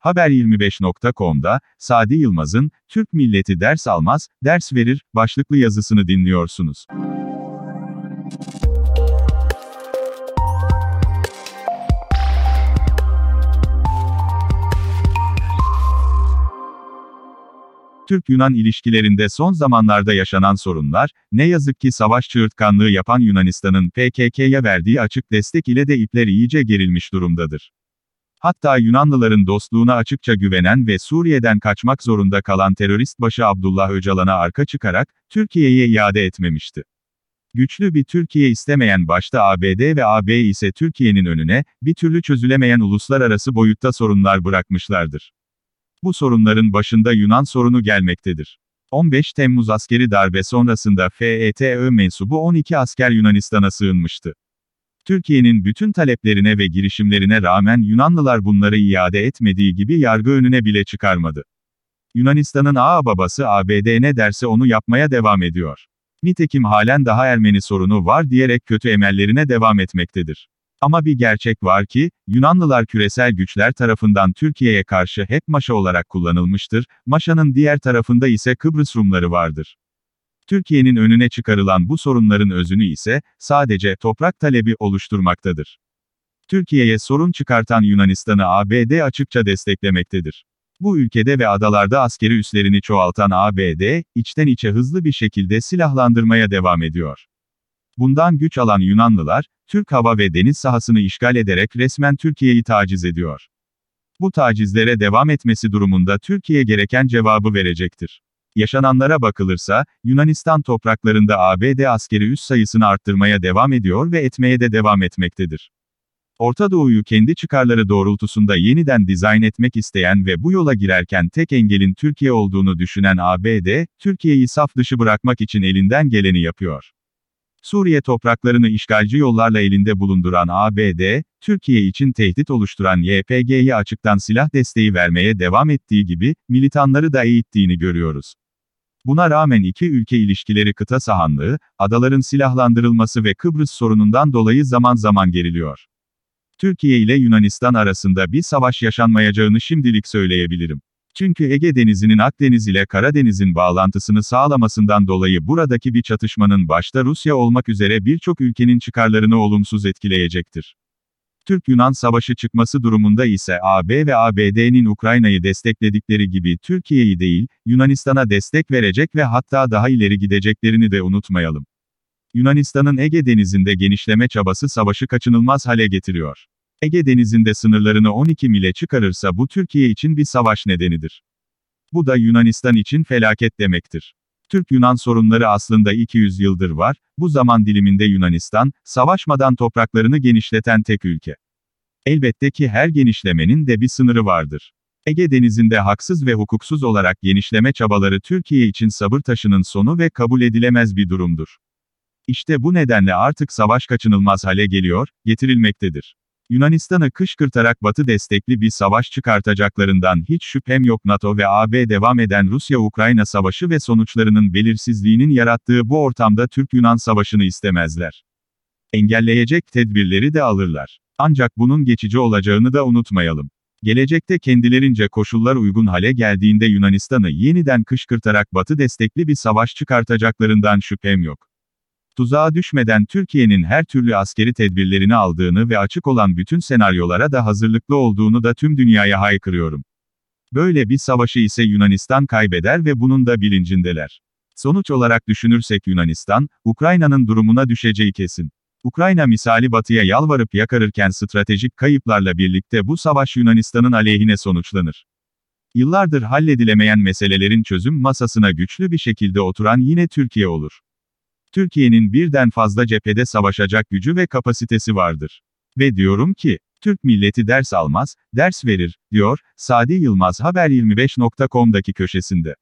Haber25.com'da, Sadi Yılmaz'ın, Türk milleti ders almaz, ders verir, başlıklı yazısını dinliyorsunuz. Türk-Yunan ilişkilerinde son zamanlarda yaşanan sorunlar, ne yazık ki savaş çığırtkanlığı yapan Yunanistan'ın PKK'ya verdiği açık destek ile de ipler iyice gerilmiş durumdadır. Hatta Yunanlıların dostluğuna açıkça güvenen ve Suriye'den kaçmak zorunda kalan terörist başı Abdullah Öcalan'a arka çıkarak, Türkiye'ye iade etmemişti. Güçlü bir Türkiye istemeyen başta ABD ve AB ise Türkiye'nin önüne, bir türlü çözülemeyen uluslararası boyutta sorunlar bırakmışlardır. Bu sorunların başında Yunan sorunu gelmektedir. 15 Temmuz askeri darbe sonrasında FETÖ mensubu 12 asker Yunanistan'a sığınmıştı. Türkiye'nin bütün taleplerine ve girişimlerine rağmen Yunanlılar bunları iade etmediği gibi yargı önüne bile çıkarmadı. Yunanistan'ın ağa babası ABD ne derse onu yapmaya devam ediyor. Nitekim halen daha Ermeni sorunu var diyerek kötü emellerine devam etmektedir. Ama bir gerçek var ki, Yunanlılar küresel güçler tarafından Türkiye'ye karşı hep maşa olarak kullanılmıştır, maşanın diğer tarafında ise Kıbrıs Rumları vardır. Türkiye'nin önüne çıkarılan bu sorunların özünü ise, sadece toprak talebi oluşturmaktadır. Türkiye'ye sorun çıkartan Yunanistan'ı ABD açıkça desteklemektedir. Bu ülkede ve adalarda askeri üslerini çoğaltan ABD, içten içe hızlı bir şekilde silahlandırmaya devam ediyor. Bundan güç alan Yunanlılar, Türk hava ve deniz sahasını işgal ederek resmen Türkiye'yi taciz ediyor. Bu tacizlere devam etmesi durumunda Türkiye gereken cevabı verecektir. Yaşananlara bakılırsa, Yunanistan topraklarında ABD askeri üs sayısını arttırmaya devam ediyor ve etmeye de devam etmektedir. Orta Doğu'yu kendi çıkarları doğrultusunda yeniden dizayn etmek isteyen ve bu yola girerken tek engelin Türkiye olduğunu düşünen ABD, Türkiye'yi saf dışı bırakmak için elinden geleni yapıyor. Suriye topraklarını işgalci yollarla elinde bulunduran ABD, Türkiye için tehdit oluşturan YPG'ye açıktan silah desteği vermeye devam ettiği gibi, militanları da eğittiğini görüyoruz. Buna rağmen iki ülke ilişkileri kıta sahanlığı, adaların silahlandırılması ve Kıbrıs sorunundan dolayı zaman zaman geriliyor. Türkiye ile Yunanistan arasında bir savaş yaşanmayacağını şimdilik söyleyebilirim. Çünkü Ege Denizi'nin Akdeniz ile Karadeniz'in bağlantısını sağlamasından dolayı buradaki bir çatışmanın başta Rusya olmak üzere birçok ülkenin çıkarlarını olumsuz etkileyecektir. Türk-Yunan savaşı çıkması durumunda ise AB ve ABD'nin Ukrayna'yı destekledikleri gibi Türkiye'yi değil, Yunanistan'a destek verecek ve hatta daha ileri gideceklerini de unutmayalım. Yunanistan'ın Ege Denizi'nde genişleme çabası savaşı kaçınılmaz hale getiriyor. Ege Denizi'nde sınırlarını 12 mile çıkarırsa bu Türkiye için bir savaş nedenidir. Bu da Yunanistan için felaket demektir. Türk-Yunan sorunları aslında 200 yıldır var, bu zaman diliminde Yunanistan, savaşmadan topraklarını genişleten tek ülke. Elbette ki her genişlemenin de bir sınırı vardır. Ege Denizi'nde haksız ve hukuksuz olarak genişleme çabaları Türkiye için sabır taşının sonu ve kabul edilemez bir durumdur. İşte bu nedenle artık savaş kaçınılmaz hale geliyor, getirilmektedir. Yunanistan'ı kışkırtarak Batı destekli bir savaş çıkartacaklarından hiç şüphem yok NATO ve AB devam eden Rusya-Ukrayna savaşı ve sonuçlarının belirsizliğinin yarattığı bu ortamda Türk-Yunan savaşını istemezler. Engelleyecek tedbirleri de alırlar. Ancak bunun geçici olacağını da unutmayalım. Gelecekte kendilerince koşullar uygun hale geldiğinde Yunanistan'ı yeniden kışkırtarak Batı destekli bir savaş çıkartacaklarından şüphem yok. Tuzağa düşmeden Türkiye'nin her türlü askeri tedbirlerini aldığını ve açık olan bütün senaryolara da hazırlıklı olduğunu da tüm dünyaya haykırıyorum. Böyle bir savaşı ise Yunanistan kaybeder ve bunun da bilincindeler. Sonuç olarak düşünürsek Yunanistan, Ukrayna'nın durumuna düşeceği kesin. Ukrayna misali batıya yalvarıp yakarırken stratejik kayıplarla birlikte bu savaş Yunanistan'ın aleyhine sonuçlanır. Yıllardır halledilemeyen meselelerin çözüm masasına güçlü bir şekilde oturan yine Türkiye olur. Türkiye'nin birden fazla cephede savaşacak gücü ve kapasitesi vardır. Ve diyorum ki, Türk milleti ders almaz, ders verir, diyor, Sadi Yılmaz Haber25.com'daki köşesinde.